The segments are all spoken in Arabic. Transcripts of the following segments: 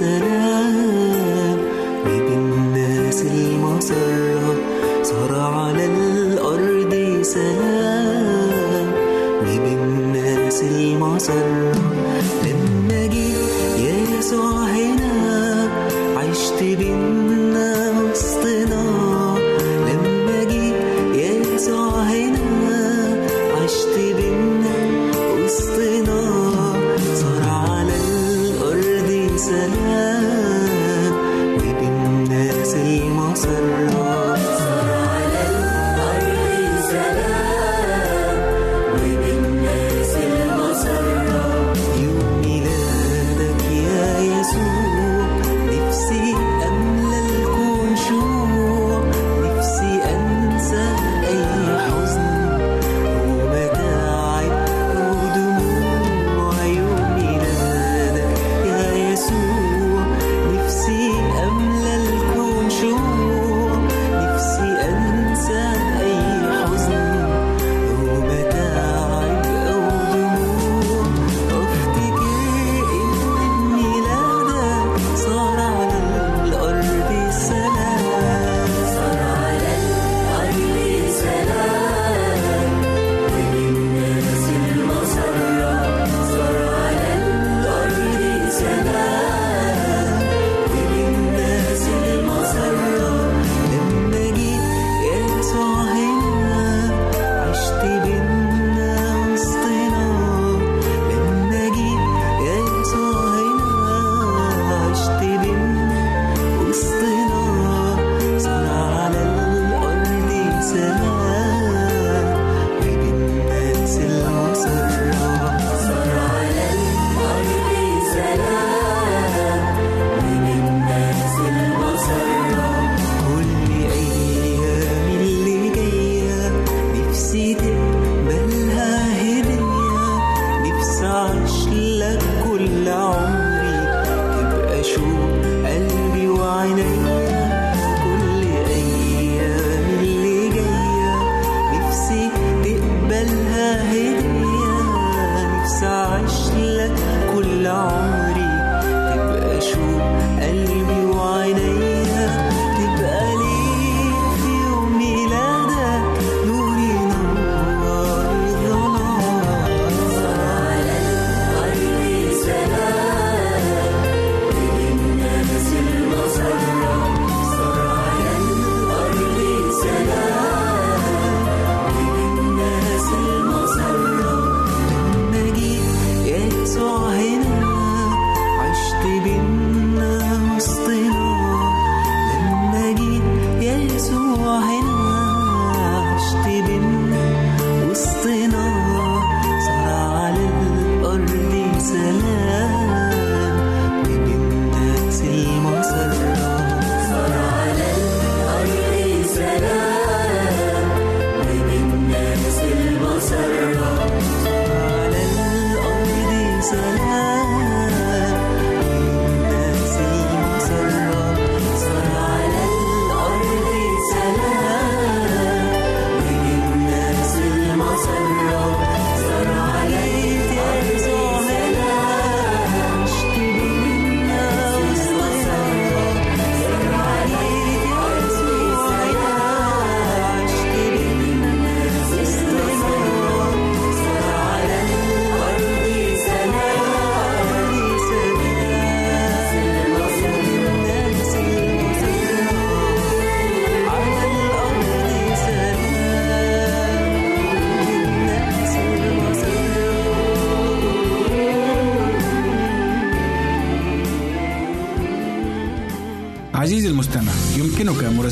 سلام. بيب الناس المسرة صار على الأرض سلام. بيب الناس المسرة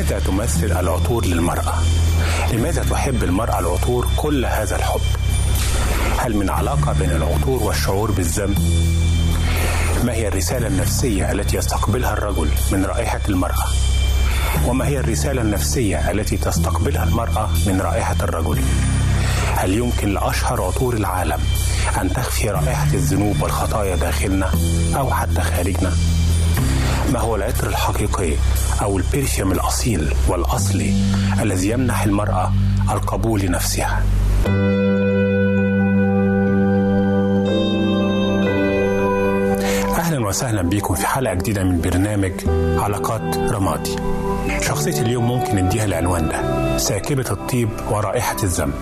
متى تمثل العطور للمرأة؟ لماذا تحب المرأة العطور كل هذا الحب؟ هل من علاقة بين العطور والشعور بالذنب؟ ما هي الرسالة النفسية التي يستقبلها الرجل من رائحة المرأة؟ وما هي الرسالة النفسية التي تستقبلها المرأة من رائحة الرجل؟ هل يمكن لأشهر عطور العالم أن تخفي رائحة الذنوب والخطايا داخلنا أو حتى خارجنا؟ ما هو العطر الحقيقي أو ال perfume الأصيل والأصلي الذي يمنح المرأة القبول لنفسها؟ أهلا وسهلا بكم في حلقة جديدة من برنامج علاقات رمادية شخصية اليوم ممكن نديها العنوان ده ساكبة الطيب ورائحة الذنب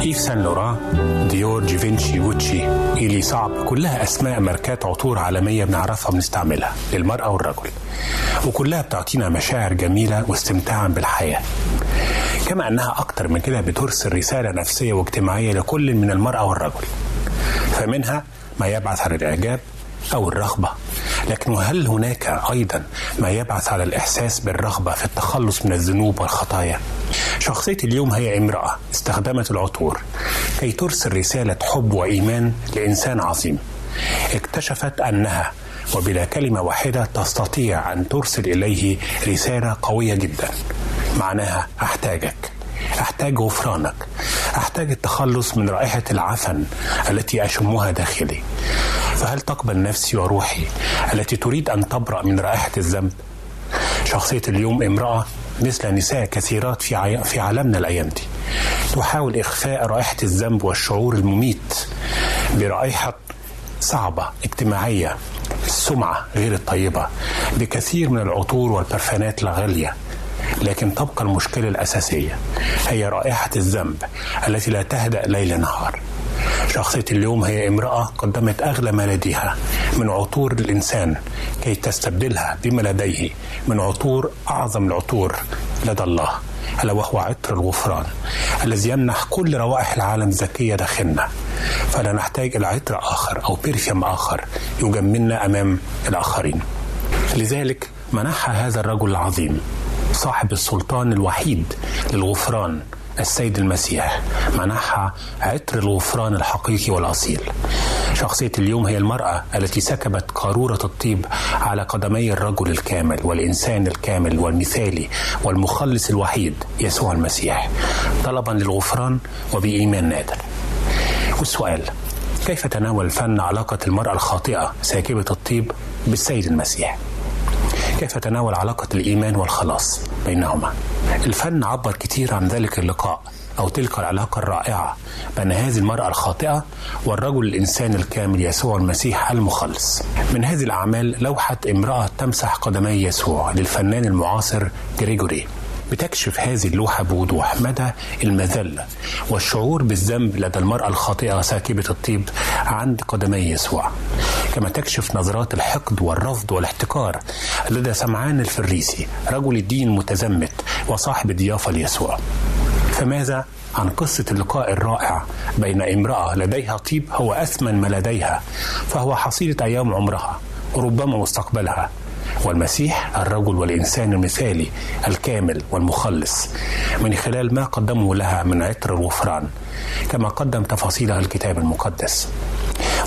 Yves Saint Laurent Dior Givenchy Gucci إيلي صعب كلها أسماء ماركات عطور عالمية بنعرفها وبنستعملها للمرأة والرجل. وكلها بتعطينا مشاعر جميلة واستمتاعا بالحياة. كما أنها أكتر من كده بترسل رسالة نفسية واجتماعية لكل من المرأة والرجل. فمنها ما يبعث على الإعجاب أو الرغبة. لكن وهل هناك أيضا ما يبعث على الإحساس بالرغبة في التخلص من الذنوب والخطايا؟ شخصية اليوم هي امرأة استخدمت العطور كي ترسل رسالة حب وإيمان لإنسان عظيم. اكتشفت أنها وبلا كلمة واحدة تستطيع أن ترسل إليه رسالة قوية جدا. معناها أحتاجك. أحتاج غفرانك. أحتاج التخلص من رائحة العفن التي أشمها داخلي. فهل تقبل نفسي وروحي التي تريد أن تبرأ من رائحة الذنب؟ شخصية اليوم امرأة مثل نساء كثيرات في عي... في عالمنا الأيام دي. تحاول إخفاء رائحة الذنب والشعور المميت برائحة صعبة اجتماعية السمعة غير الطيبة. بكثير من العطور والبرفانات الغالية. لكن تبقى المشكلة الأساسية هي رائحة الذنب التي لا تهدأ ليل نهار. شخصية اليوم هي امرأة قدمت أغلى ما لديها من عطور الإنسان كي تستبدلها بما لديه من عطور أعظم العطور لدى الله ألا وهو عطر الغفران الذي يمنح كل روائح العالم زكية داخلنا. فلا نحتاج إلى عطر آخر أو برفيوم آخر يجملنا أمام الآخرين. لذلك منحها هذا الرجل العظيم صاحب السلطان الوحيد للغفران السيد المسيح منحها عطر الغفران الحقيقي والأصيل. شخصية اليوم هي المرأة التي سكبت قارورة الطيب على قدمي الرجل الكامل والإنسان الكامل والمثالي والمخلص الوحيد يسوع المسيح. طلبا للغفران وبإيمان نادر. والسؤال كيف تناول الفن علاقة المرأة الخاطئة ساكبة الطيب بالسيد المسيح؟ كيف تناول علاقة الإيمان والخلاص بينهما؟ الفن عبر كثير عن ذلك اللقاء أو تلك العلاقة الرائعة بين هذه المرأة الخاطئة والرجل الإنسان الكامل يسوع المسيح المخلص. من هذه الأعمال لوحة امرأة تمسح قدمي يسوع للفنان المعاصر جريجوري. بتكشف هذه اللوحة بوضوح مدى المذلة والشعور بالذنب لدى المرأة الخاطئة ساكبة الطيب عند قدمي يسوع. كما تكشف نظرات الحقد والرفض والاحتكار لدى سمعان الفريسي رجل الدين المتزمت وصاحب الضيافة ليسوع. فماذا عن قصة اللقاء الرائع بين امرأة لديها طيب هو أثمن ما لديها فهو حصيلة أيام عمرها وربما مستقبلها. والمسيح الرجل والإنسان المثالي الكامل والمخلص. من خلال ما قدمه لها من عطر الغفران كما قدم تفاصيلها الكتاب المقدس.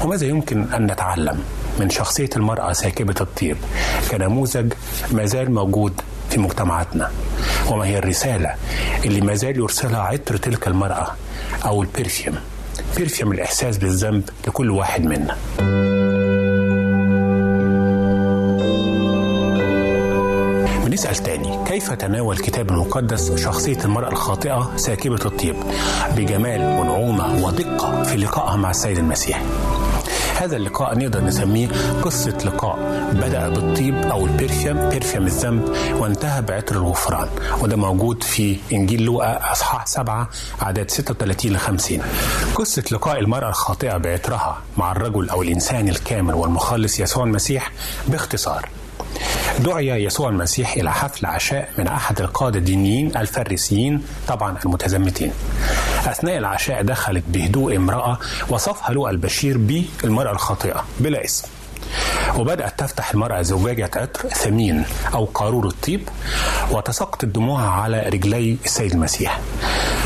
وماذا يمكن أن نتعلم من شخصية المرأة ساكبة الطيب؟ كنموذج ما زال موجود في مجتمعاتنا. وما هي الرسالة اللي ما زال يرسلها عطر تلك المرأة أو ال perfume؟ perfume الإحساس بالذنب لكل واحد منا. بنسأل تاني كيف تناول الكتاب المقدس شخصية المرأة الخاطئة ساكبة الطيب بجمال ونعومة ودقة في لقائها مع السيد المسيح؟ هذا اللقاء نقدر نسميه قصة لقاء. بدأ بالطيب أو ال perfume perfume الذنب وانتهى بعطر الغفران. وده موجود في إنجيل لوقا أصحاح 7 عدد 36 ل 50 قصة لقاء المرأة الخاطئة بعطرها مع الرجل أو الإنسان الكامل والمخلص يسوع المسيح باختصار. دعي يسوع المسيح إلى حفل عشاء من أحد القادة الدينيين الفريسيين طبعا المتزمتين. أثناء العشاء دخلت بهدوء امرأة وصفها لوقا البشير بالمرأة الخاطئة بلا اسم. وبدأت تفتح المرأة زجاجة عطر ثمين أو قارورة طيب وتساقط دموعها على رجلي السيد المسيح.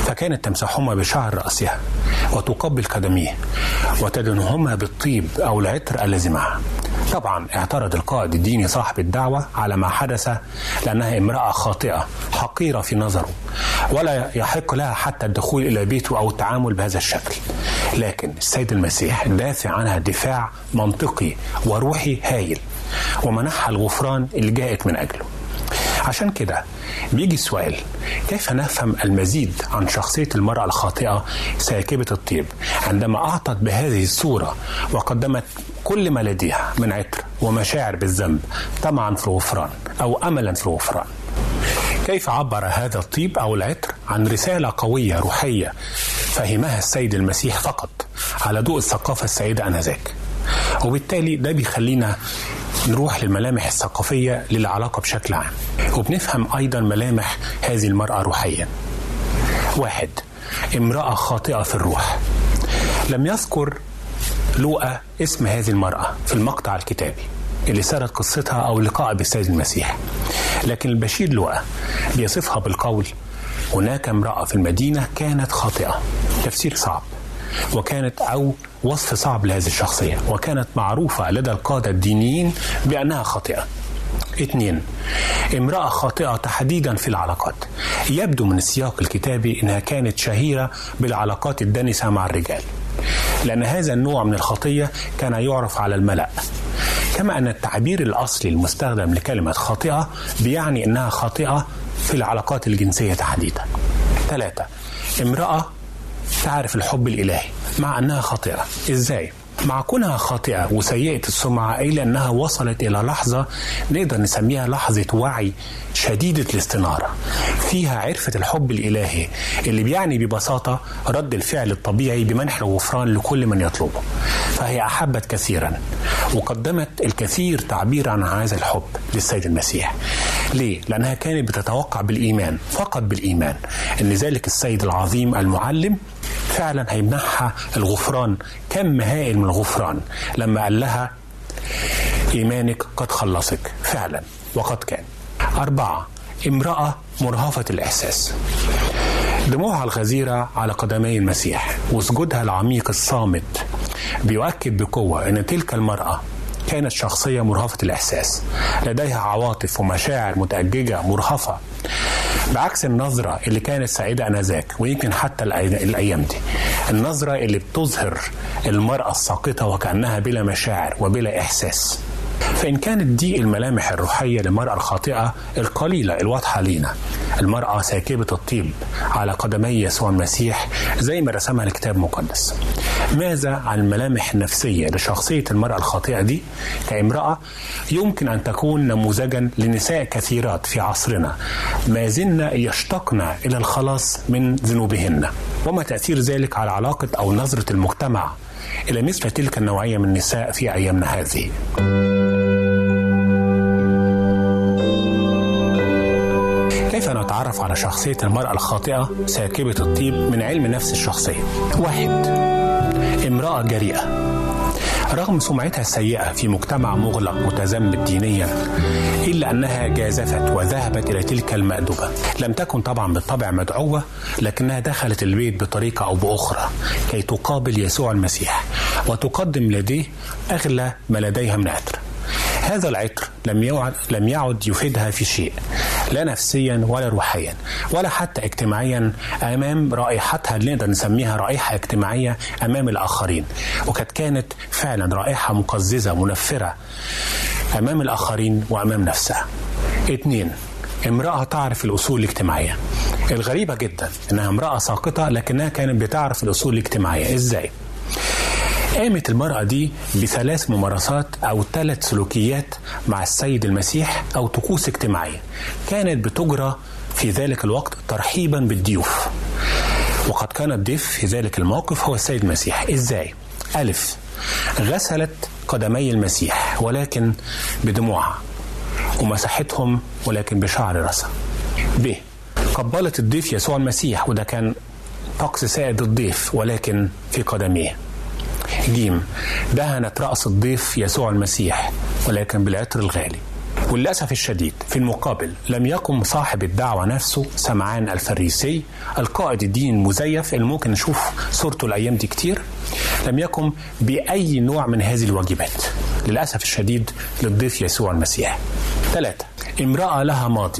فكانت تمسحهما بشعر رأسها وتقبل قدميه وتدهنهما بالطيب أو العطر الذي معها طبعا اعترض القائد الديني صاحب الدعوة على ما حدث لأنها امرأة خاطئة حقيرة في نظره ولا يحق لها حتى الدخول إلى بيته أو التعامل بهذا الشكل. لكن السيد المسيح دافع عنها دفاع منطقي وروحي هايل ومنحها الغفران اللي جاءت من أجله. عشان كده بيجي السؤال كيف نفهم المزيد عن شخصية المرأة الخاطئة ساكبة الطيب؟ عندما أعطت بهذه الصورة وقدمت كل ما لديها من عطر ومشاعر بالذنب طمعا في الغفران أو أملا في الغفران. كيف عبر هذا الطيب أو العطر عن رسالة قوية روحية فهمها السيد المسيح فقط على ضوء الثقافة السائدة آنذاك؟ وبالتالي ده بيخلينا نروح للملامح الثقافية للعلاقة بشكل عام. وبنفهم أيضا ملامح هذه المرأة روحيا. واحد امرأة خاطئة في الروح. لم يذكر لوقا اسم هذه المرأة في المقطع الكتابي اللي سرد قصتها أو لقاء بالسيد المسيح. لكن البشير لوقا بيصفها بالقول هناك امرأة في المدينة كانت خاطئة. تفسير صعب. وكانت أو وصف صعب لهذه الشخصية. وكانت معروفة لدى القادة الدينيين بأنها خاطئة. اثنين امرأة خاطئة تحديدا في العلاقات. يبدو من السياق الكتابي أنها كانت شهيرة بالعلاقات الدنسة مع الرجال. لأن هذا النوع من الخطية كان يعرف على الملأ. كما أن التعبير الأصلي المستخدم لكلمة خاطئة بيعني أنها خاطئة في العلاقات الجنسية تحديدا. ثلاثة امرأة تعرف الحب الإلهي مع أنها خاطئة إزاي؟ مع كونها خاطئة وسيئة السمعة إلا أنها وصلت إلى لحظة نقدر نسميها لحظة وعي شديدة الاستنارة فيها عرفت الحب الإلهي اللي بيعني ببساطة رد الفعل الطبيعي بمنح الغفران لكل من يطلبه. فهي أحبت كثيرا وقدمت الكثير تعبيرا عن هذا الحب للسيد المسيح. ليه؟ لأنها كانت بتتوقع بالإيمان فقط بالإيمان أن ذلك السيد العظيم المعلم فعلا هيمنحها الغفران. كم هائل من الغفران. لما قال لها إيمانك قد خلصك. فعلا. وقد كان. أربعة امرأة مرهفة الإحساس. دموعها الغزيرة على قدمي المسيح وسجودها العميق الصامت بيؤكد بقوة أن تلك المرأة كانت شخصية مرهفة الإحساس. لديها عواطف ومشاعر متأججة مرهفة. بعكس النظرة اللي كانت سعيدة آنذاك ويمكن حتى الأيام دي. النظرة اللي بتظهر المرأة الساقطة وكأنها بلا مشاعر وبلا إحساس. فإن كانت دي الملامح الروحية للمرأة الخاطئة القليلة الواضحة لينا. المرأة ساكبة الطيب على قدمي يسوع المسيح زي ما رسمها الكتاب المقدس. ماذا عن الملامح النفسية لشخصية المرأة الخاطئة دي؟ كامرأة يمكن أن تكون نموذجا لنساء كثيرات في عصرنا. ما زلن يشتقن إلى الخلاص من ذنوبهن. وما تأثير ذلك على علاقة أو نظرة المجتمع إلى مثل تلك النوعية من النساء في أيامنا هذه؟ كيف نتعرف على شخصية المرأة الخاطئة ساكبة الطيب من علم نفس الشخصية؟ واحد امرأة جريئة. رغم سمعتها السيئة في مجتمع مغلق متزمت دينيا إلا أنها جازفت وذهبت إلى تلك المأدبة. لم تكن طبعا بالطبع مدعوة لكنها دخلت البيت بطريقة أو بأخرى كي تقابل يسوع المسيح وتقدم لديه أغلى ما لديها من عطر هذا العطر لم يعد لم يعد يفيدها في شيء لا نفسيا ولا روحيا ولا حتى اجتماعيا أمام رائحتها اللي نقدر نسميها رائحة اجتماعية أمام الآخرين وقد كانت فعلا رائحة مقززة منفرة أمام الآخرين وأمام نفسها. اثنين امرأة تعرف الأصول الاجتماعية الغريبة جدا إنها امرأة ساقطة لكنها كانت بتعرف الأصول الاجتماعية إزاي؟ قامت المرأة دي بثلاث ممارسات أو ثلاث سلوكيات مع السيد المسيح أو طقوس اجتماعية. كانت بتجرى في ذلك الوقت ترحيبا بالضيوف. وقد كان الضيف في ذلك الموقف هو السيد المسيح. إزاي؟ ألف. غسلت قدمي المسيح ولكن بدموعها. ومسحتهم ولكن بشعر رأسها. ب. قبلت الضيف يسوع المسيح وده كان طقس سائد الضيف ولكن في قدميه. جيم. دهنت رأس الضيف يسوع المسيح ولكن بالعطر الغالي. وللأسف الشديد في المقابل لم يقم صاحب الدعوة نفسه سمعان الفريسي القائد الدين المزيف اللي ممكن نشوف صورته الأيام دي كتير لم يقم بأي نوع من هذه الواجبات. للأسف الشديد للضيف يسوع المسيح. ثلاثة امرأة لها ماضٍ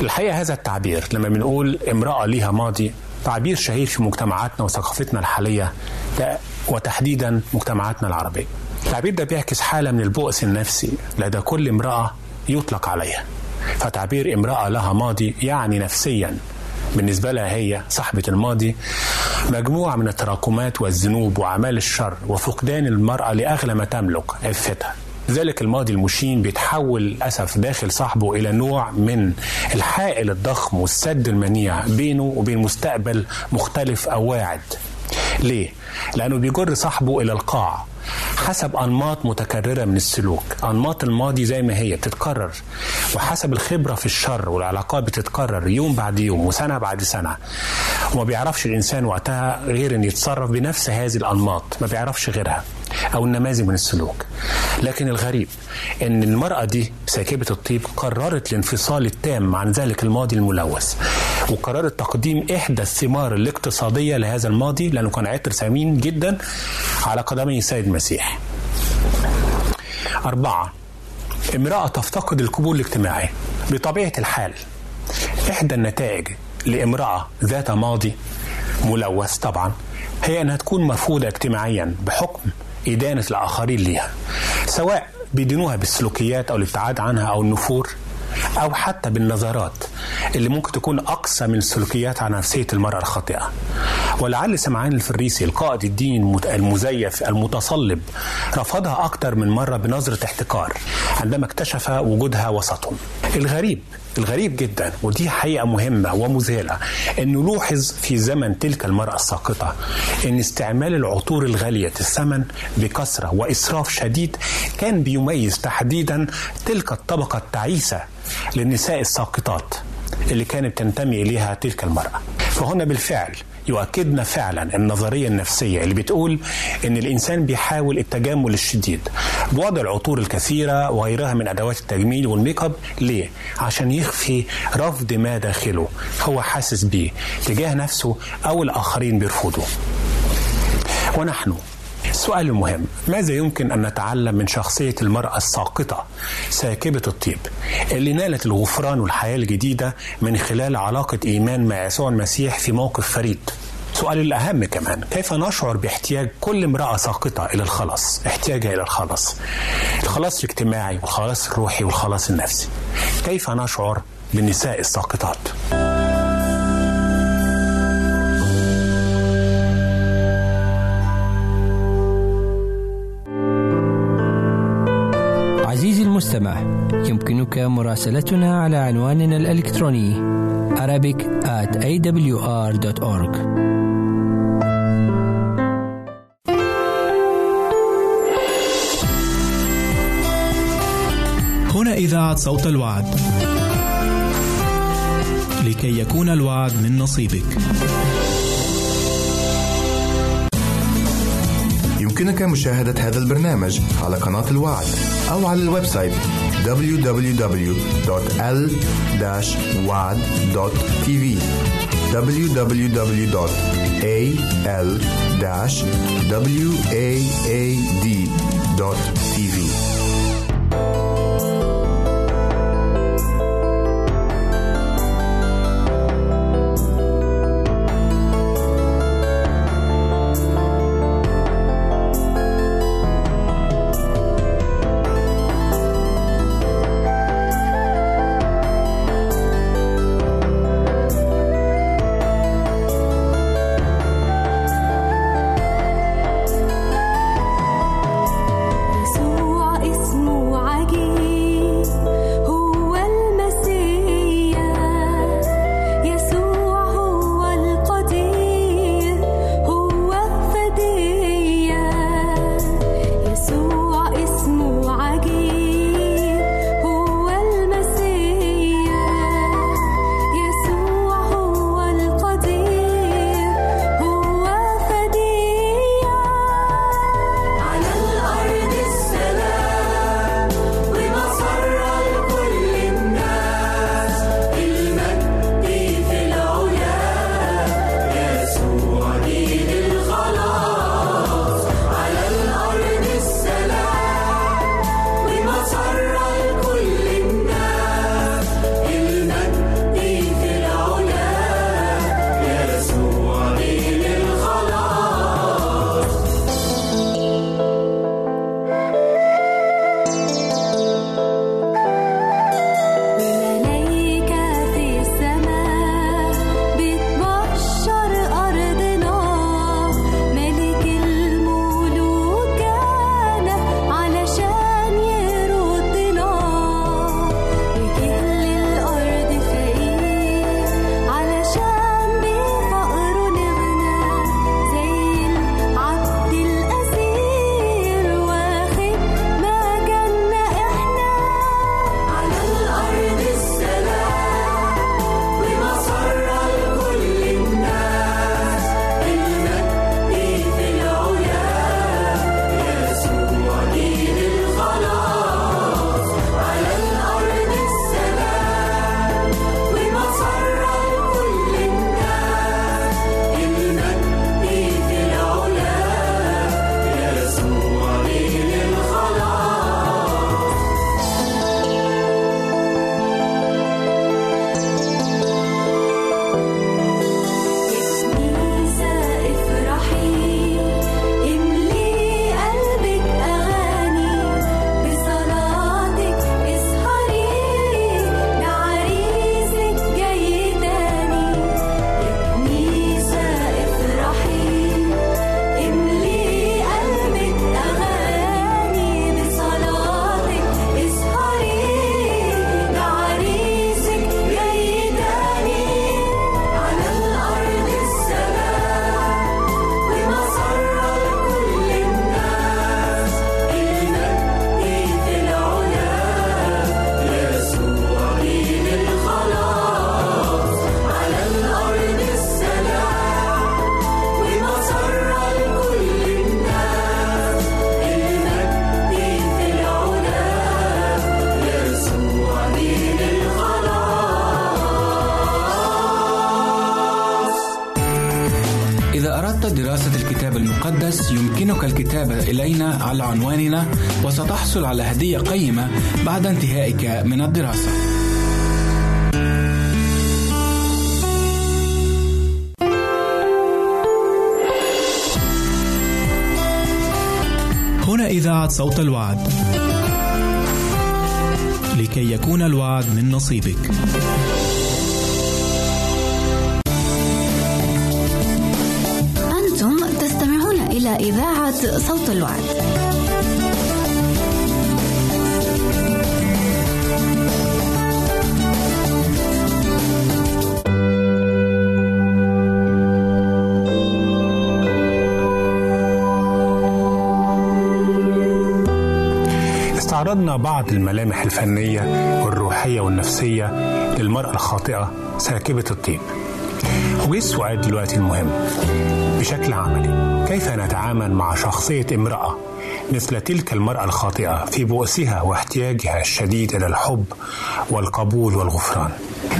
الحقيقة هذا التعبير لما بنقول امرأة ليها ماضي تعبير شهير في مجتمعاتنا وثقافتنا الحالية وتحديدا مجتمعاتنا العربية. التعبير ده بيعكس حالة من البؤس النفسي لدى كل امرأة يطلق عليها. فتعبير امرأة لها ماضي يعني نفسيا. بالنسبة لها هي صاحبة الماضي مجموعة من التراكمات والذنوب وأعمال الشر وفقدان المرأة لأغلى ما تملك عفتها. ذلك الماضي المشين بيتحول للأسف داخل صاحبه إلى نوع من الحائل الضخم والسد المنيع بينه وبين مستقبل مختلف أو واعد. ليه؟ لأنه بيجر صاحبه إلى القاع حسب أنماط متكررة من السلوك. أنماط الماضي زي ما هي بتتكرر وحسب الخبرة في الشر والعلاقات بتتكرر يوم بعد يوم وسنة بعد سنة. وما بيعرفش الإنسان وقتها غير أن يتصرف بنفس هذه الأنماط ما بيعرفش غيرها. أو النماذج من السلوك. لكن الغريب أن المرأة دي ساكبة الطيب قررت الانفصال التام عن ذلك الماضي الملوث وقررت تقديم إحدى الثمار الاقتصادية لهذا الماضي لأنه كان عطر ثمين جدا على قدمي السيد المسيح. أربعة امرأة تفتقد القبول الاجتماعي بطبيعة الحال. إحدى النتائج لامرأة ذات ماضي ملوث طبعا هي أنها تكون مرفوضة اجتماعيا بحكم إدانة الآخرين ليها سواء بيدينوها بالسلوكيات أو الابتعاد عنها أو النفور أو حتى بالنظرات اللي ممكن تكون أقصى من السلوكيات على نفسية المرأة الخاطئة. ولعل سمعان الفريسي القائد الديني المزيف المتصلب رفضها أكثر من مرة بنظرة احتكار عندما اكتشف وجودها وسطهم. الغريب الغريب جدا ودي حقيقة مهمة ومذهلة أن نلاحظ في زمن تلك المرأة الساقطة أن استعمال العطور الغالية الثمن بكثرة وإسراف شديد كان بيميز تحديدا تلك الطبقة التعيسة للنساء الساقطات اللي كانت تنتمي إليها تلك المرأة. فهنا بالفعل يؤكدنا فعلا النظرية النفسية اللي بتقول إن الإنسان بيحاول التجمل الشديد بوضع العطور الكثيرة وغيرها من أدوات التجميل والميك أب ليه؟ عشان يخفي رفض ما داخله هو حاسس بيه تجاه نفسه أو الآخرين بيرفضوا ونحن السؤال المهم ماذا يمكن أن نتعلم من شخصية المرأة الساقطة؟ ساكبة الطيب. اللي نالت الغفران والحياة الجديدة من خلال علاقة إيمان مع يسوع المسيح في موقف فريد. سؤال الأهم كمان كيف نشعر باحتياج كل امرأة ساقطة إلى الخلاص؟ احتياجها إلى الخلاص. الخلاص الاجتماعي والخلاص الروحي والخلاص النفسي. كيف نشعر بالنساء الساقطات؟ المستمع يمكنك مراسلتنا على عنواننا الإلكتروني Arabic at awr.org هنا إذاعة صوت الوعد. لكي يكون الوعد من نصيبك. يمكنك مشاهدة هذا البرنامج على قناة الوعد. أو على الويب سايت www.l-wad.tv www.al-waad.tv وستحصل على هدية قيمة بعد انتهائك من الدراسة. هنا إذاعة صوت الوعد. لكي يكون الوعد من نصيبك. إلى إذاعة صوت الوعد. استعرضنا بعض الملامح الفنية والروحية والنفسية للمرأة الخاطئة ساكبة الطيب وجه السؤال دلوقتي المهم. بشكل عملي كيف نتعامل مع شخصية امرأة مثل تلك المرأة الخاطئة في بؤسها واحتياجها الشديد إلى الحب والقبول والغفران؟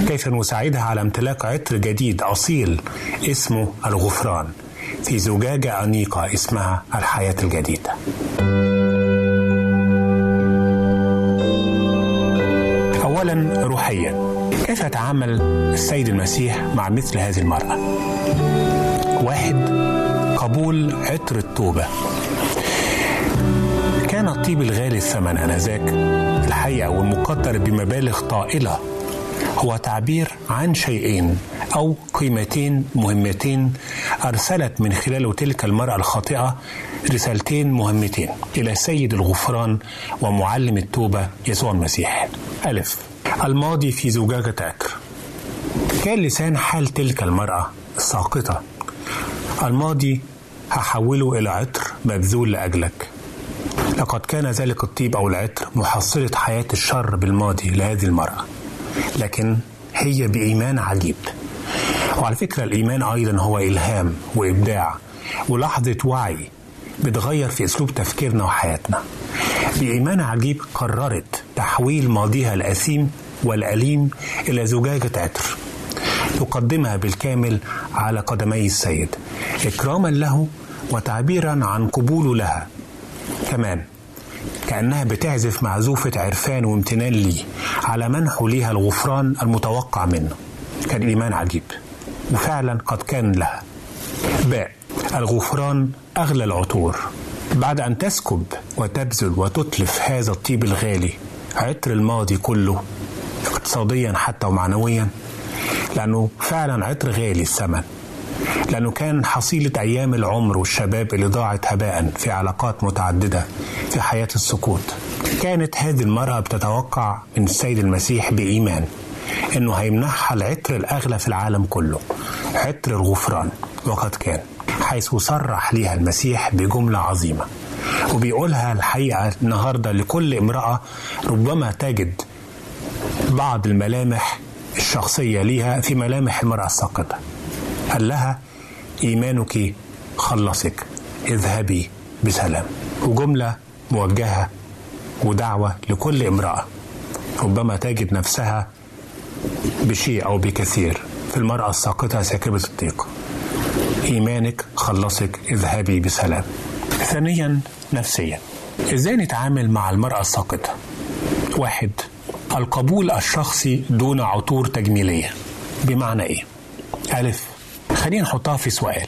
كيف نساعدها على امتلاك عطر جديد أصيل اسمه الغفران في زجاجة أنيقة اسمها الحياة الجديدة؟ روحيا كيف يتعامل السيد المسيح مع مثل هذه المرأة؟ واحد قبول عطر التوبة. كان الطيب الغالي الثمن آنذاك. الحقيقة والمقدر بمبالغ طائلة. هو تعبير عن شيئين أو قيمتين مهمتين أرسلت من خلاله تلك المرأة الخاطئة رسالتين مهمتين إلى سيد الغفران ومعلم التوبة يسوع المسيح. ألف. الماضي في زجاجة عكر كان لسان حال تلك المرأة الساقطة الماضي هحوله إلى عطر مبذول لأجلك. لقد كان ذلك الطيب أو العطر محصلة حياة الشر بالماضي لهذه المرأة. لكن هي بإيمان عجيب. وعلى فكرة الإيمان أيضا هو إلهام وإبداع. ولحظة وعي بتغير في أسلوب تفكيرنا وحياتنا. بإيمان عجيب قررت تحويل ماضيها الأثيم والأليم إلى زجاجة عطر تقدمها بالكامل على قدمي السيد. إكراما له وتعبيرا عن قبوله لها. كمان كأنها بتعزف معزوفة عرفان وامتنان لي على منحه ليها الغفران المتوقع منه. كان إيمان عجيب. وفعلا قد كان لها. باء. الغفران أغلى العطور. بعد أن تسكب وتبذل وتتلف هذا الطيب الغالي عطر الماضي كله اقتصاديا حتى ومعنويا لأنه فعلا عطر غالي الثمن. لأنه كان حصيلة أيام العمر والشباب اللي ضاعت هباء في علاقات متعددة في حياة السكوت. كانت هذه المرأة بتتوقع من السيد المسيح بإيمان إنه هيمنحها العطر الأغلى في العالم كله عطر الغفران وقد كان. حيث صرح ليها المسيح بجملة عظيمة. وبيقولها الحقيقة النهاردة لكل امرأة ربما تجد بعض الملامح الشخصية ليها في ملامح المرأة الساقطة. قال لها إيمانك خلصك اذهبي بسلام. وجملة موجهة ودعوة لكل امرأة. ربما تجد نفسها بشيء أو بكثير في المرأة الساقطة ساكبة الطيق إيمانك خلصك اذهبي بسلام. ثانيا نفسيا. إزاي نتعامل مع المرأة الساقطة؟ واحد القبول الشخصي دون عطور تجميلية. بمعنى إيه؟ ألف خلينا نحطها في سؤال.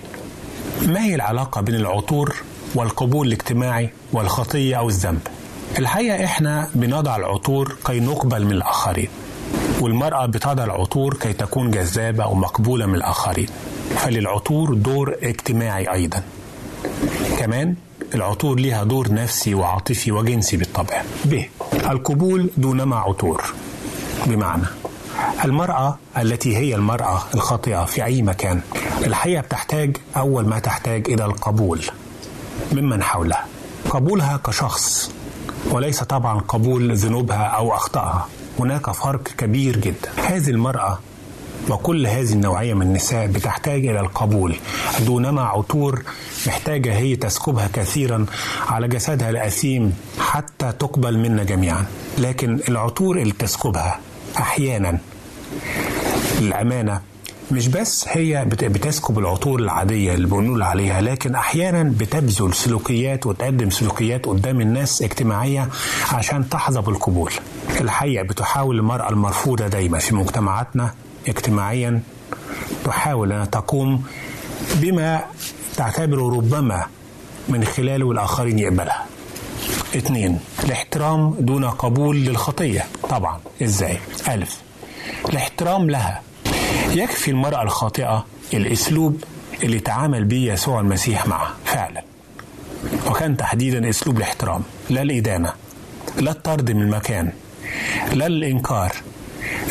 ما هي العلاقة بين العطور والقبول الاجتماعي والخطية أو الذنب؟ الحقيقة إحنا بنضع العطور كي نقبل من الآخرين. والمرأة بتضع العطور كي تكون جذابة ومقبولة من الآخرين. فللعطور دور اجتماعي أيضا. كمان العطور لها دور نفسي وعاطفي وجنسي بالطبع. ب. القبول دونما عطور. بمعنى المرأة التي هي المرأة الخاطئة في أي مكان الحقيقة بتحتاج أول ما تحتاج إلى القبول ممن حولها. قبولها كشخص وليس طبعا قبول ذنوبها أو أخطائها. هناك فرق كبير جدا. هذه المرأة وكل هذه النوعية من النساء بتحتاج إلى القبول. دونما عطور محتاجة هي تسكبها كثيرا على جسدها الأثيم حتى تقبل منا جميعا. لكن العطور اللي تسكبها أحيانا للأمانة مش بس هي بت- بتسكب العطور العادية اللي بنقول عليها لكن أحيانا بتبذل سلوكيات وتقدم سلوكيات قدام الناس اجتماعية عشان تحظى بالقبول. الحقيقة بتحاول المرأة المرفوضة دايما في مجتمعاتنا اجتماعيا تحاول أن تقوم بما تعتبره ربما من خلاله الآخرين يقبلها. اتنين الاحترام دون قبول للخطية. طبعا إزاي؟ ألف الاحترام لها يكفي المرأة الخاطئة الأسلوب اللي تعامل به يسوع المسيح معها فعلا. وكان تحديدا أسلوب الاحترام لا الإدانة لا الطرد من المكان لا الإنكار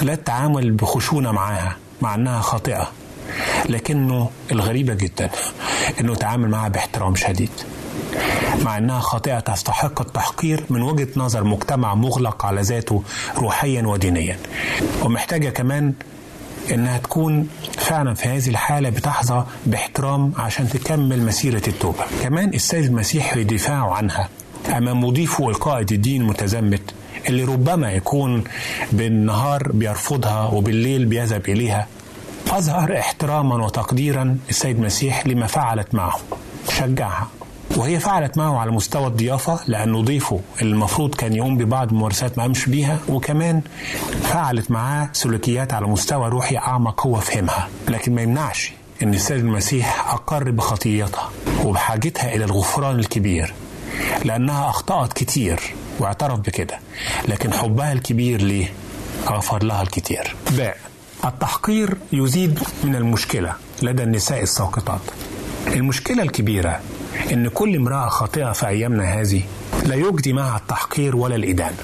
لا التعامل بخشونة معاها مع أنها خاطئة. لكنه الغريبة جدا أنه تعامل معها باحترام شديد مع إنها خاطئة تستحق التحقير من وجهة نظر مجتمع مغلق على ذاته روحيا ودينيا. ومحتاجة كمان إنها تكون فعلا في هذه الحالة بتحظى باحترام عشان تكمل مسيرة التوبة. كمان السيد المسيح في دفاعه عنها أمام مضيفه القائد الدين المتزمت اللي ربما يكون بالنهار بيرفضها وبالليل بيذهب إليها. أظهر احتراما وتقديرا السيد المسيح لما فعلت معه. شجعها. وهي فعلت معه على مستوى الضيافة لأنه ضيفه المفروض كان يقوم ببعض الممارسات ما قامش بيها وكمان فعلت معاه سلوكيات على مستوى روحي أعمق هو فهمها. لكن ما يمنعش أن السيد المسيح أقر بخطيتها وبحاجتها إلى الغفران الكبير لأنها أخطأت كتير واعترف بكده لكن حبها الكبير ليه؟ غفر لها الكتير. باء التحقير يزيد من المشكلة لدى النساء الساقطات. المشكلة الكبيرة إن كل امرأة خاطئة في أيامنا هذه لا يجدي معها التحقير ولا الإدانة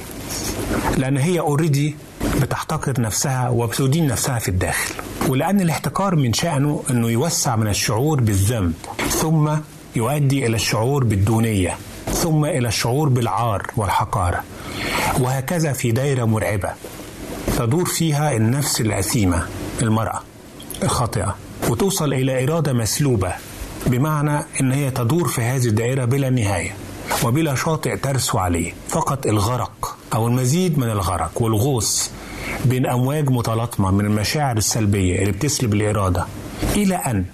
لأن هي أوريدي بتحتقر نفسها وبتدين نفسها في الداخل. ولأن الاحتقار من شأنه أنه يوسع من الشعور بالذنب ثم يؤدي إلى الشعور بالدونية ثم إلى الشعور بالعار والحقارة. وهكذا في دائرة مرعبة تدور فيها النفس الأثيمة المرأة الخاطئة وتوصل إلى إرادة مسلوبة. بمعنى إن هي تدور في هذه الدائرة بلا نهاية وبلا شاطئ ترسو عليه فقط الغرق أو المزيد من الغرق والغوص بين أمواج متلاطمة من المشاعر السلبية اللي بتسلب الإرادة. إلى أن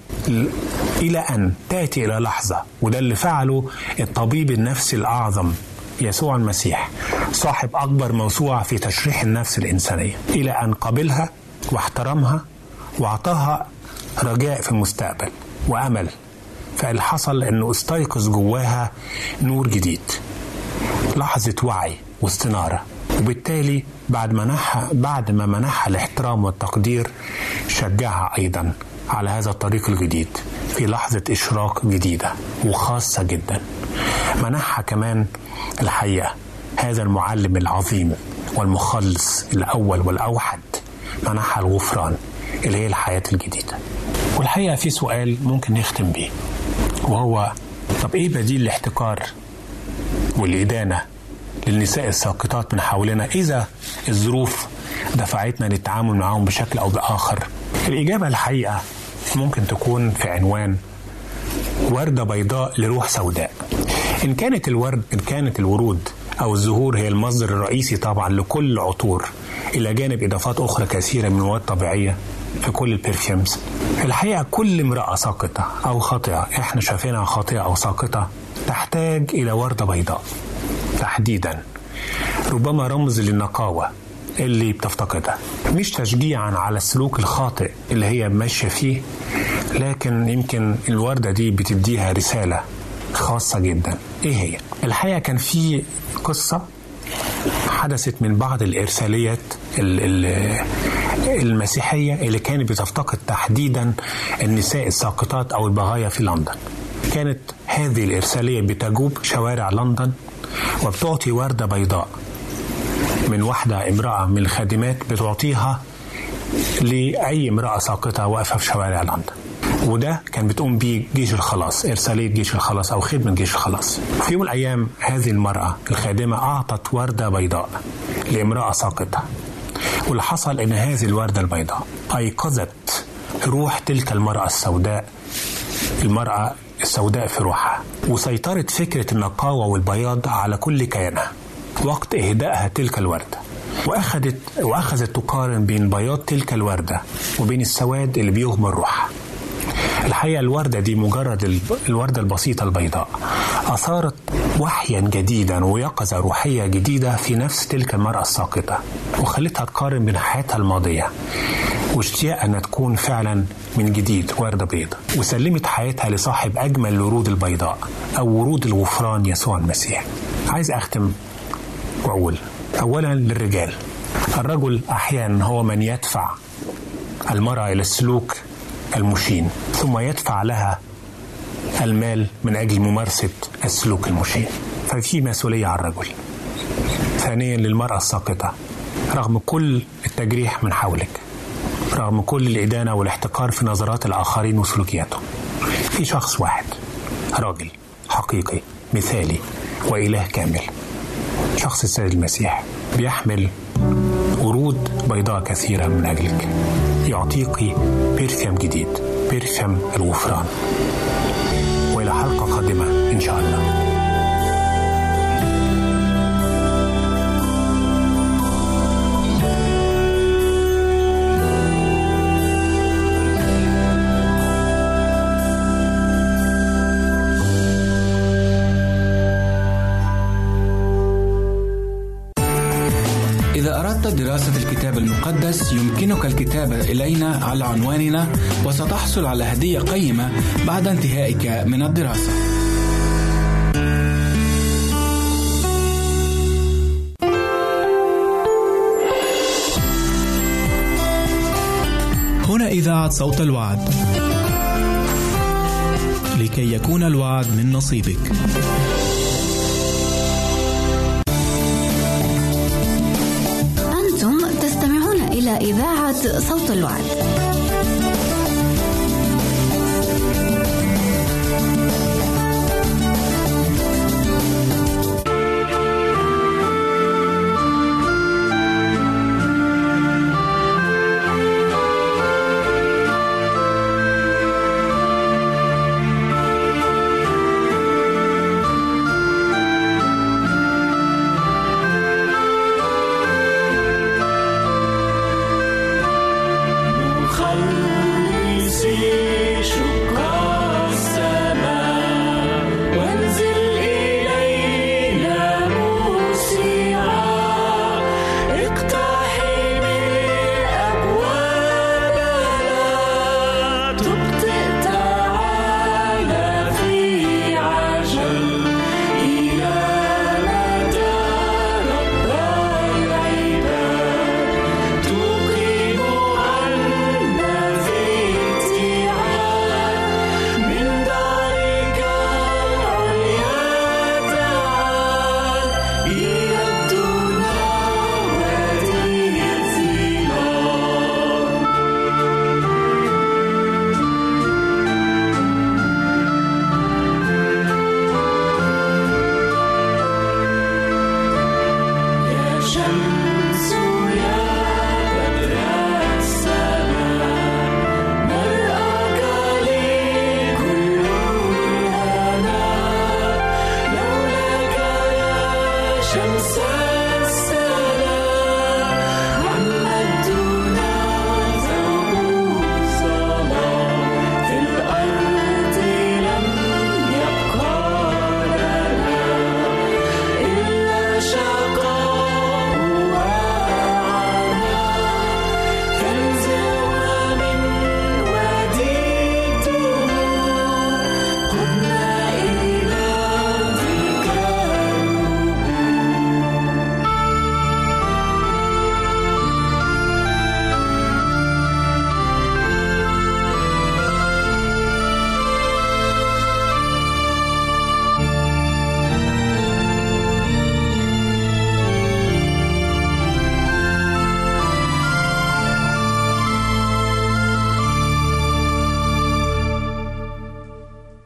إلى أن تأتي إلى لحظة وده اللي فعله الطبيب النفسي الأعظم يسوع المسيح صاحب أكبر موسوعة في تشريح النفس الإنسانية. إلى أن قبلها واحترمها وأعطاها رجاء في المستقبل وأمل. فاللي حصل انه استيقظ جواها نور جديد. لحظة وعي واستنارة. وبالتالي بعد منحها بعد ما منحها الاحترام والتقدير شجعها أيضا على هذا الطريق الجديد في لحظة إشراق جديدة وخاصة جدا. منحها كمان الحقيقة هذا المعلم العظيم والمخلص الأول والأوحد منحها الغفران اللي هي الحياة الجديدة. والحقيقة في سؤال ممكن نختم بيه. وهو طب إيه بديل الاحتكار والإدانة للنساء الساقطات من حولنا إذا الظروف دفعتنا للتعامل معهم بشكل أو بآخر؟ الإجابة الحقيقة ممكن تكون في عنوان وردة بيضاء لروح سوداء. إن كانت الورد إن كانت الورود أو الزهور هي المصدر الرئيسي طبعا لكل عطور إلى جانب إضافات أخرى كثيرة من المواد الطبيعية في كل البرفيومز الحقيقة كل امرأة ساقطة أو خاطئة إحنا شايفينها خاطئة أو ساقطة تحتاج إلى وردة بيضاء. تحديدا ربما رمز للنقاوة اللي بتفتقدها. مش تشجيعا على السلوك الخاطئ اللي هي ماشية فيه لكن يمكن الوردة دي بتديها رسالة خاصة جدا. إيه هي؟ الحقيقة كان في قصة حدثت من بعض الإرساليات المسيحية اللي كانت بتفتقد تحديدا النساء الساقطات أو البغايا في لندن. كانت هذه الإرسالية بتجوب شوارع لندن وبتعطي وردة بيضاء من واحدة امرأة من الخادمات بتعطيها لأي امرأة ساقطة واقفة في شوارع لندن. وده كان بتقوم بيه جيش الخلاص إرسالية جيش الخلاص أو خدمة جيش الخلاص. في يوم من الأيام هذه المرأة الخادمة أعطت وردة بيضاء لامرأة ساقطة. واللي حصل إن هذه الوردة البيضاء أيقظت روح تلك المرأة السوداء المرأة السوداء في روحها. وسيطرت فكرة النقاوة والبياض على كل كيانها. وقت إهدائها تلك الوردة وأخذت وأخذت تقارن بين بياض تلك الوردة وبين السواد اللي بيغمر روحها. الحقيقة الوردة دي مجرد الوردة البسيطة البيضاء. أثارت وحيا جديدا ويقظة روحية جديدة في نفس تلك المرأة الساقطة وخلتها تقارن بين حياتها الماضية واشتياق أنها تكون فعلا من جديد وردة بيضة وسلمت حياتها لصاحب أجمل الورود البيضاء أو ورود الغفران يسوع المسيح. عايز أختم وأقول أولا للرجال. الرجل أحيانا هو من يدفع المرأة إلى السلوك المشين ثم يدفع لها المال من أجل ممارسة السلوك المشين. ففي مسؤولية على الرجل. ثانيا للمرأة الساقطة. رغم كل التجريح من حولك. رغم كل الإدانة والاحتقار في نظرات الآخرين وسلوكياتهم في شخص واحد. راجل حقيقي مثالي وإله كامل. شخص السيد المسيح. بيحمل ورود بيضاء كثيرة من أجلك. يعطيك perfume جديد perfume الغفران. وإلى حلقة قادمة إن شاء الله. المقدس يمكنك الكتابة إلينا على عنواننا وستحصل على هدية قيمة بعد انتهائك من الدراسة. هنا إذاعة صوت الوعد. لكي يكون الوعد من نصيبك. إلى إذاعة صوت الوعد.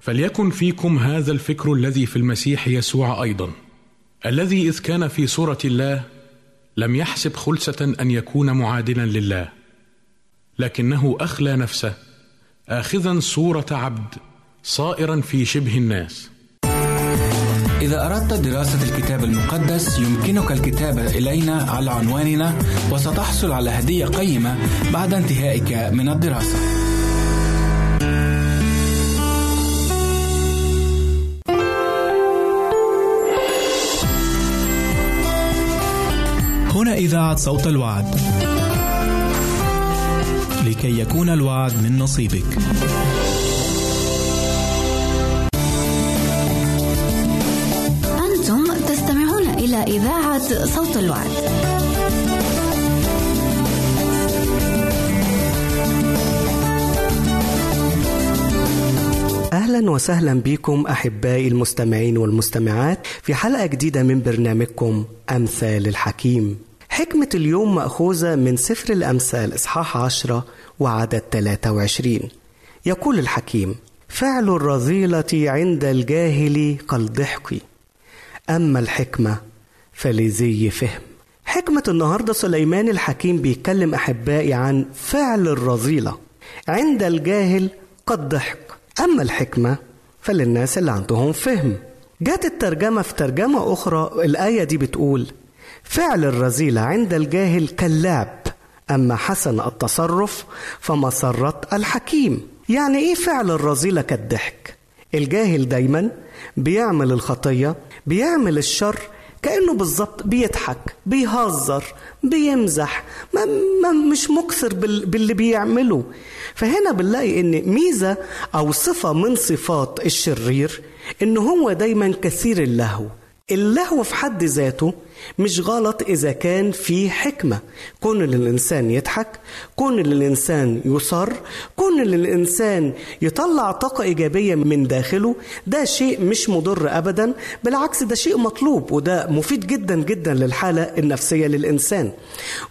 فليكن فيكم هذا الفكر الذي في المسيح يسوع أيضا الذي إذ كان في صورة الله لم يحسب خلسة أن يكون معادلا لله لكنه أخلى نفسه اخذا صورة عبد صائرا في شبه الناس إذا أردت دراسة الكتاب المقدس يمكنك الكتابة إلينا على عنواننا وستحصل على هدية قيمة بعد انتهائك من الدراسة. هنا إذاعة صوت الوعد. لكي يكون الوعد من نصيبك. إلى إذاعة صوت الوعد. أهلا وسهلا بكم أحبائي المستمعين والمستمعات في حلقة جديدة من برنامجكم أمثال الحكيم حكمة اليوم مأخوذة من سفر الأمثال إصحاح عشرة وعدد 23 يقول الحكيم فعل الرذيلة عند الجاهل كالضحك. أما الحكمة فلذي فهم. حكمة النهاردة سليمان الحكيم بيتكلم أحبائي عن فعل الرذيلة عند الجاهل قد ضحك أما الحكمة فللناس اللي عندهم فهم. جات الترجمة في ترجمة أخرى الآية دي بتقول فعل الرذيلة عند الجاهل كاللعب أما حسن التصرف فمسرة الحكيم. يعني إيه فعل الرذيلة كالضحك؟ الجاهل دايما بيعمل الخطية بيعمل الشر كأنه بالظبط بيضحك بيهزر بيمزح ما ما مش مكثر باللي بيعمله. فهنا بنلاقي إن ميزة أو صفة من صفات الشرير ان هو دايما كثير اللهو. اللهو في حد ذاته مش غلط إذا كان في حكمة. كون إن الإنسان يضحك كون إن الإنسان يصر كون إن الإنسان يطلع طاقة إيجابية من داخله ده شيء مش مضر أبدا بالعكس ده شيء مطلوب وده مفيد جدا جدا للحالة النفسية للإنسان.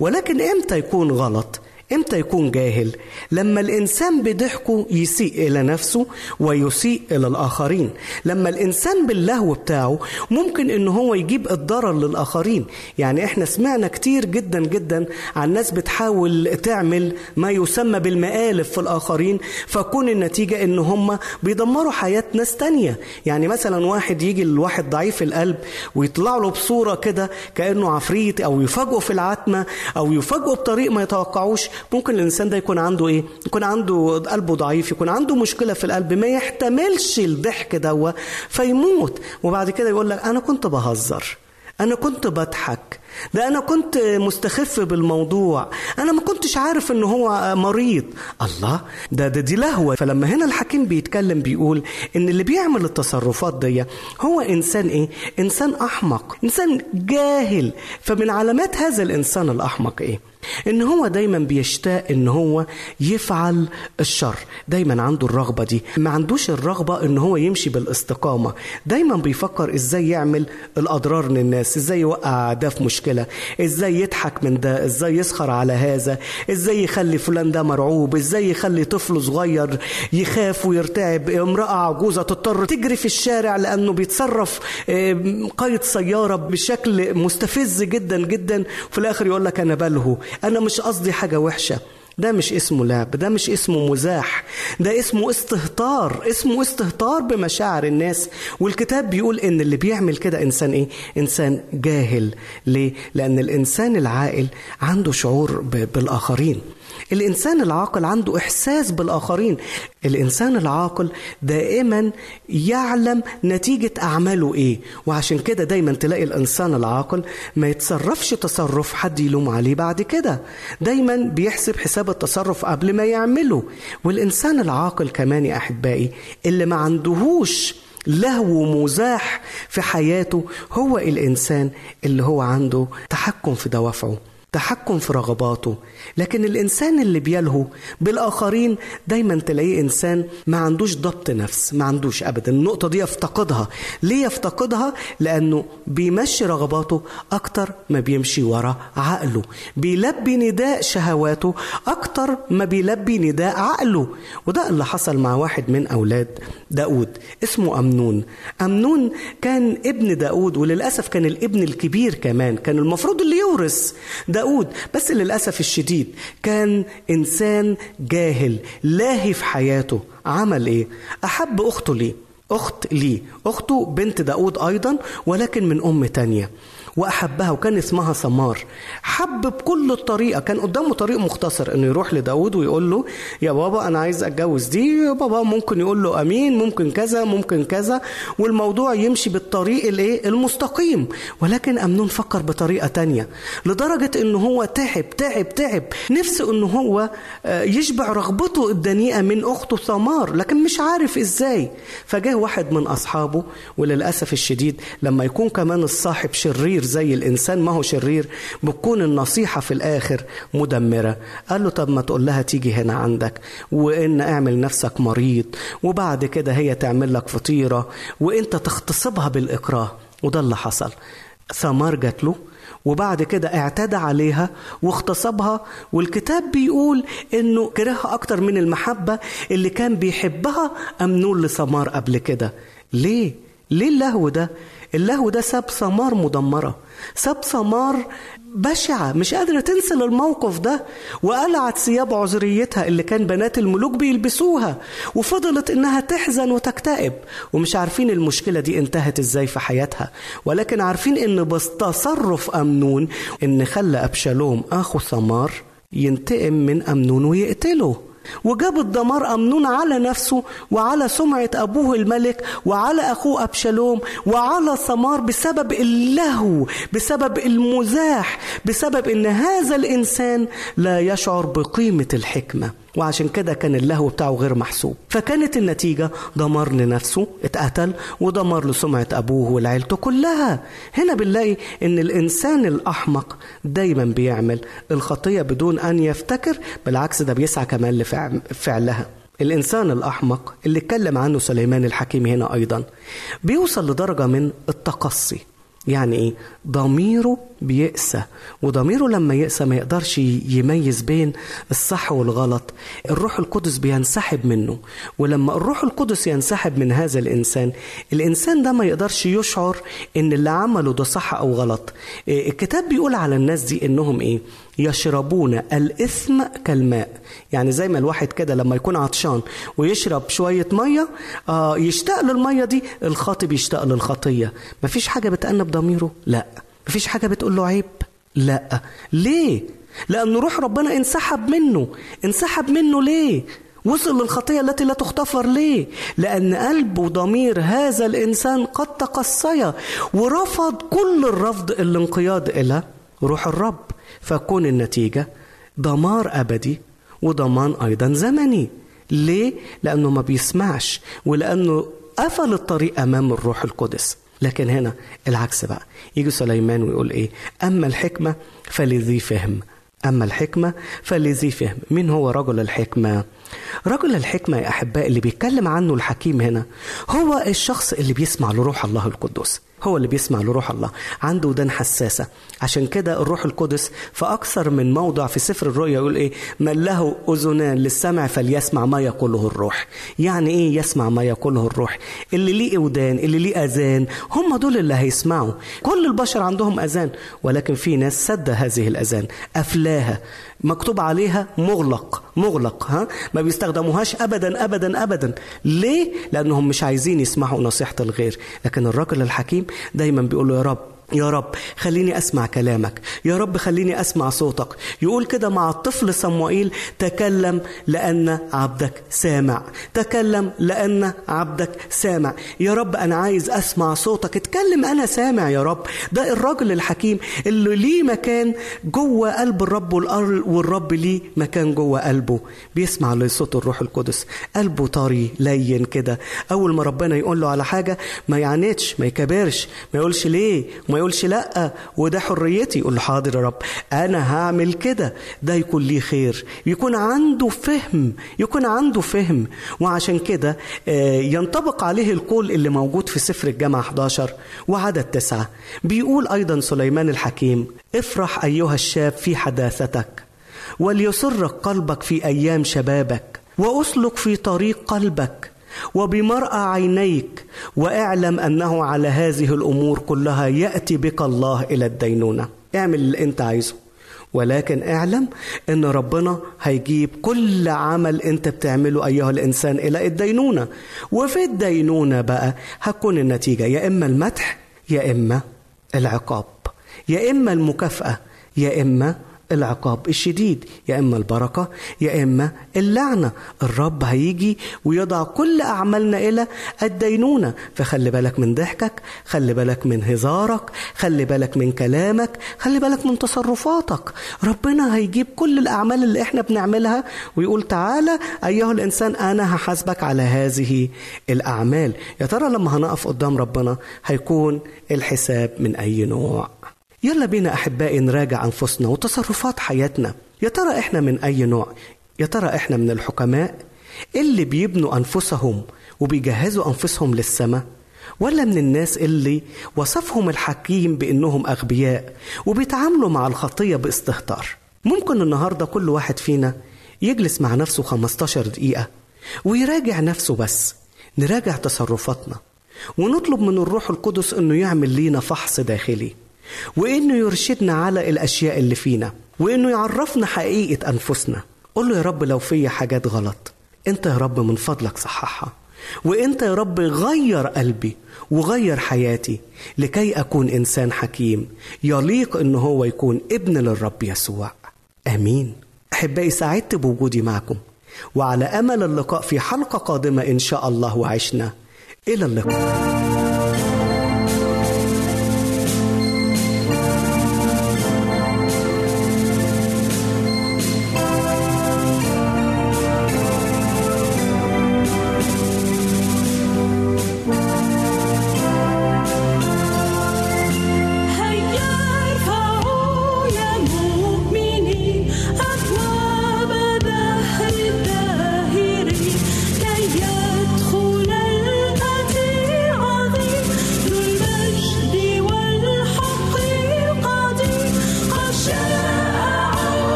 ولكن إمتى يكون غلط؟ إمتى يكون جاهل؟ لما الإنسان بضحكه يسيء إلى نفسه ويسيء إلى الآخرين. لما الإنسان باللهو بتاعه ممكن إن هو يجيب الضرر للآخرين. يعني إحنا سمعنا كتير جدا جدا عن ناس بتحاول تعمل ما يسمى بالمقالب في الآخرين فكون النتيجة إن هم بيدمروا حياة ناس تانية. يعني مثلا واحد يجي لواحد ضعيف القلب ويطلع له بصورة كده كأنه عفريت أو يفاجئه في العتمة أو يفاجئه بطريق ما يتوقعوش ممكن الإنسان ده يكون عنده إيه؟ يكون عنده قلبه ضعيف يكون عنده مشكلة في القلب ما يحتملش الضحك دوا فيموت. وبعد كده يقول لك أنا كنت بهزر أنا كنت بضحك ده أنا كنت مستخف بالموضوع. أنا ما كنتش عارف إن هو مريض. الله ده ده دي لهوة. فلما هنا الحكيم بيتكلم بيقول إن اللي بيعمل التصرفات دي هو إنسان إيه؟ إنسان أحمق. إنسان جاهل. فمن علامات هذا الإنسان الأحمق إيه؟ إن هو دايما بيشتاق إن هو يفعل الشر. دايما عنده الرغبة دي. ما عندوش الرغبة إن هو يمشي بالاستقامة. دايما بيفكر إزاي يعمل الأضرار للناس إزاي يوقع ده في مشكله إزاي يضحك من ده؟ إزاي يسخر على هذا؟ إزاي يخلي فلان ده مرعوب؟ إزاي يخلي طفل صغير يخاف ويرتعب؟ امرأة عجوزة تضطر تجري في الشارع لأنه بيتصرف قيد سيارة بشكل مستفز جدا جدا. وفي الآخر يقول لك أنا بلهو. أنا مش قصدي حاجة وحشة. ده مش اسمه لعب ده مش اسمه مزاح ده اسمه استهتار اسمه استهتار بمشاعر الناس. والكتاب بيقول إن اللي بيعمل كده إنسان إيه؟ إنسان جاهل. ليه؟ لأن الإنسان العاقل عنده شعور بالآخرين. الإنسان العاقل عنده إحساس بالآخرين. الإنسان العاقل دائما يعلم نتيجة أعماله إيه. وعشان كده دايما تلاقي الإنسان العاقل ما يتصرفش تصرف حد يلوم عليه بعد كده. دايما بيحسب حساب التصرف قبل ما يعمله. والإنسان العاقل كمان يا أحبائي اللي ما عندهوش لهو مزاح في حياته هو الإنسان اللي هو عنده تحكم في دوافعه تحكم في رغباته لكن الإنسان اللي بيلهو بالآخرين دايما تلاقيه إنسان ما عندوش ضبط نفس ما عندوش ابدا. النقطة دي يفتقدها. ليه يفتقدها؟ لأنه بيمشي رغباته أكتر ما بيمشي ورا عقله. بيلبي نداء شهواته أكتر ما بيلبي نداء عقله. وده اللي حصل مع واحد من أولاد داود اسمه أمنون. أمنون كان ابن داود وللأسف كان الابن الكبير كمان كان المفروض اللي يورث داود. بس للأسف الشديد كان إنسان جاهل لاهي في حياته. عمل إيه؟ أحب أخته ليه. أخت ليه. أخته بنت داود أيضا ولكن من أم تانية. وأحبها وكان اسمها سمار. حب بكل الطريقة كان قدامه طريق مختصر إنه يروح لداود ويقول له يا بابا أنا عايز أتجوز دي يا بابا ممكن يقول له أمين ممكن كذا ممكن كذا. والموضوع يمشي بالطريق الإيه؟ المستقيم. ولكن أمنون فكر بطريقة تانية لدرجة إنه هو تعب تعب تعب. نفسه إنه هو آه، يشبع رغبته الدنيئة من أخته ثمار لكن مش عارف إزاي. فجاه واحد من أصحابه وللأسف الشديد لما يكون كمان الصاحب شرير زي الإنسان ما هو شرير؟ بتكون النصيحة في الآخر مدمرة. قال له طب ما تقول لها تيجي هنا عندك وإن اعمل نفسك مريض وبعد كده هي تعمل لك فطيرة وإنت تغتصبها بالإكراه. وده اللي حصل. ثمار جات له وبعد كده اعتدى عليها واغتصبها والكتاب بيقول إنه كرهها أكتر من المحبة اللي كان بيحبها أمنون لثمار قبل كده. ليه؟ ليه اللهو ده؟ اللهو ده ساب ثمار مدمرة ساب ثمار بشعة مش قادرة تنسى الموقف ده. وقلعت ثياب عذريتها اللي كان بنات الملوك بيلبسوها وفضلت إنها تحزن وتكتئب. ومش عارفين المشكلة دي انتهت إزاي في حياتها ولكن عارفين إن بس تصرف أمنون إن خلى أبشالوم أخو ثمار ينتقم من أمنون ويقتله. وجاب الدمار أمنون على نفسه وعلى سمعة أبوه الملك وعلى أخوه أبشالوم وعلى ثمار بسبب اللهو بسبب المزاح بسبب أن هذا الإنسان لا يشعر بقيمة الحكمة. وعشان كده كان اللهو بتاعه غير محسوب. فكانت النتيجة دمار لنفسه اتقتل ودمر لسمعة أبوه ولعيلته كلها. هنا بنلاقي إن الإنسان الأحمق دايما بيعمل الخطية بدون أن يفتكر بالعكس ده بيسعى كمان لفعلها الإنسان الأحمق اللي اتكلم عنه سليمان الحكيم هنا أيضا بيوصل لدرجة من التقصي. يعني إيه؟ ضميره بيقسى وضميره لما يقسى ما يقدرش يميز بين الصح والغلط. الروح القدس بينسحب منه. ولما الروح القدس ينسحب من هذا الإنسان الإنسان ده ما يقدرش يشعر إن اللي عمله ده صح أو غلط. الكتاب بيقول على الناس دي إنهم إيه؟ يشربون الإثم كالماء. يعني زي ما الواحد كده لما يكون عطشان ويشرب شوية مية آه يشتاق للمية دي الخاطي بيشتاق للخطية. مفيش حاجة بتأنب ضميره؟ لا. مفيش حاجة بتقول له عيب؟ لا. ليه؟ لأن روح ربنا انسحب منه. انسحب منه ليه؟ وصل للخطية التي لا تغتفر ليه؟ لأن قلب وضمير هذا الإنسان قد تقصيا ورفض كل الرفض الانقياد إلى روح الرب. فكون النتيجة دمار أبدي وضمان أيضا زمني. ليه؟ لأنه ما بيسمعش ولأنه قفل الطريق أمام الروح القدس. لكن هنا العكس بقى. يجي سليمان ويقول إيه؟ أما الحكمة فلذي فهم. أما الحكمة فلذي فهم. مين هو رجل الحكمة؟ رجل الحكمة يا أحباء اللي بيتكلم عنه الحكيم هنا هو الشخص اللي بيسمع لروح الله القدس. هو اللي بيسمع لروح الله عنده ودان حساسة. عشان كده الروح القدس في أكثر من موضع في سفر الرؤيا يقول إيه؟ من له أذنان للسمع فليسمع ما يقوله الروح. يعني إيه يسمع ما يقوله الروح؟ اللي ليه ودان اللي ليه أذان هم دول اللي هيسمعوا. كل البشر عندهم أذان ولكن في ناس سد هذه الأذان أفلاها. مكتوب عليها مغلق مغلق ها؟ ما بيستخدموهاش ابدا ابدا ابدا. ليه؟ لأنهم مش عايزين يسمعوا نصيحة الغير. لكن الرجل الحكيم دايما بيقول له يا رب يا رب خليني أسمع كلامك. يا رب خليني أسمع صوتك. يقول كده مع الطفل صموئيل تكلم لأن عبدك سامع. تكلم لأن عبدك سامع. يا رب أنا عايز أسمع صوتك. اتكلم أنا سامع يا رب. ده الراجل الحكيم اللي ليه مكان جوه قلب الرب والرب ليه مكان جوه قلبه. بيسمع لصوت الروح القدس. قلبه طري لين كده. أول ما ربنا يقول له على حاجة ما يعاندش ما يكبرش. ما يقولش ليه؟ ما يقولش لا وده حريتي. يقول له حاضر يا رب. أنا هعمل كده. ده يكون ليه خير. يكون عنده فهم. يكون عنده فهم. وعشان كده ينطبق عليه القول اللي موجود في سفر الجامعة 11 وعدد تسعة. بيقول أيضا سليمان الحكيم افرح أيها الشاب في حداثتك وليسرك قلبك في أيام شبابك وأسلك في طريق قلبك وبمرأى عينيك واعلم أنه على هذه الأمور كلها يأتي بك الله إلى الدينونة. اعمل اللي أنت عايزه. ولكن اعلم أن ربنا هيجيب كل عمل أنت بتعمله أيها الإنسان إلى الدينونة. وفي الدينونة بقى هتكون النتيجة يا إما المدح يا إما العقاب يا إما المكافأة يا إما العقاب الشديد يا إما البركة يا إما اللعنة. الرب هيجي ويضع كل أعمالنا إلى الدينونة. فخلي بالك من ضحكك خلي بالك من هزارك خلي بالك من كلامك خلي بالك من تصرفاتك. ربنا هيجيب كل الأعمال اللي إحنا بنعملها ويقول تعالى أيها الإنسان أنا هحاسبك على هذه الأعمال. يا ترى لما هنقف قدام ربنا هيكون الحساب من أي نوع؟ يلا بينا أحبائي نراجع أنفسنا وتصرفات حياتنا. يا ترى إحنا من أي نوع؟ يا ترى إحنا من الحكماء اللي بيبنوا أنفسهم وبيجهزوا أنفسهم للسماء؟ ولا من الناس اللي وصفهم الحكيم بأنهم أغبياء وبيتعاملوا مع الخطية باستهتار؟ ممكن النهارده كل واحد فينا يجلس مع نفسه 15 دقيقة ويراجع نفسه بس نراجع تصرفاتنا ونطلب من الروح القدس إنه يعمل لينا فحص داخلي. وإنه يرشدنا على الأشياء اللي فينا وإنه يعرفنا حقيقة أنفسنا. قول له يا رب لو في حاجات غلط. أنت يا رب من فضلك صححها. وأنت يا رب غير قلبي وغير حياتي لكي أكون إنسان حكيم يليق ان هو يكون ابن للرب يسوع. آمين. أحبائي سعدت بوجودي معكم. وعلى أمل اللقاء في حلقة قادمة إن شاء الله وعشنا إلى اللقاء.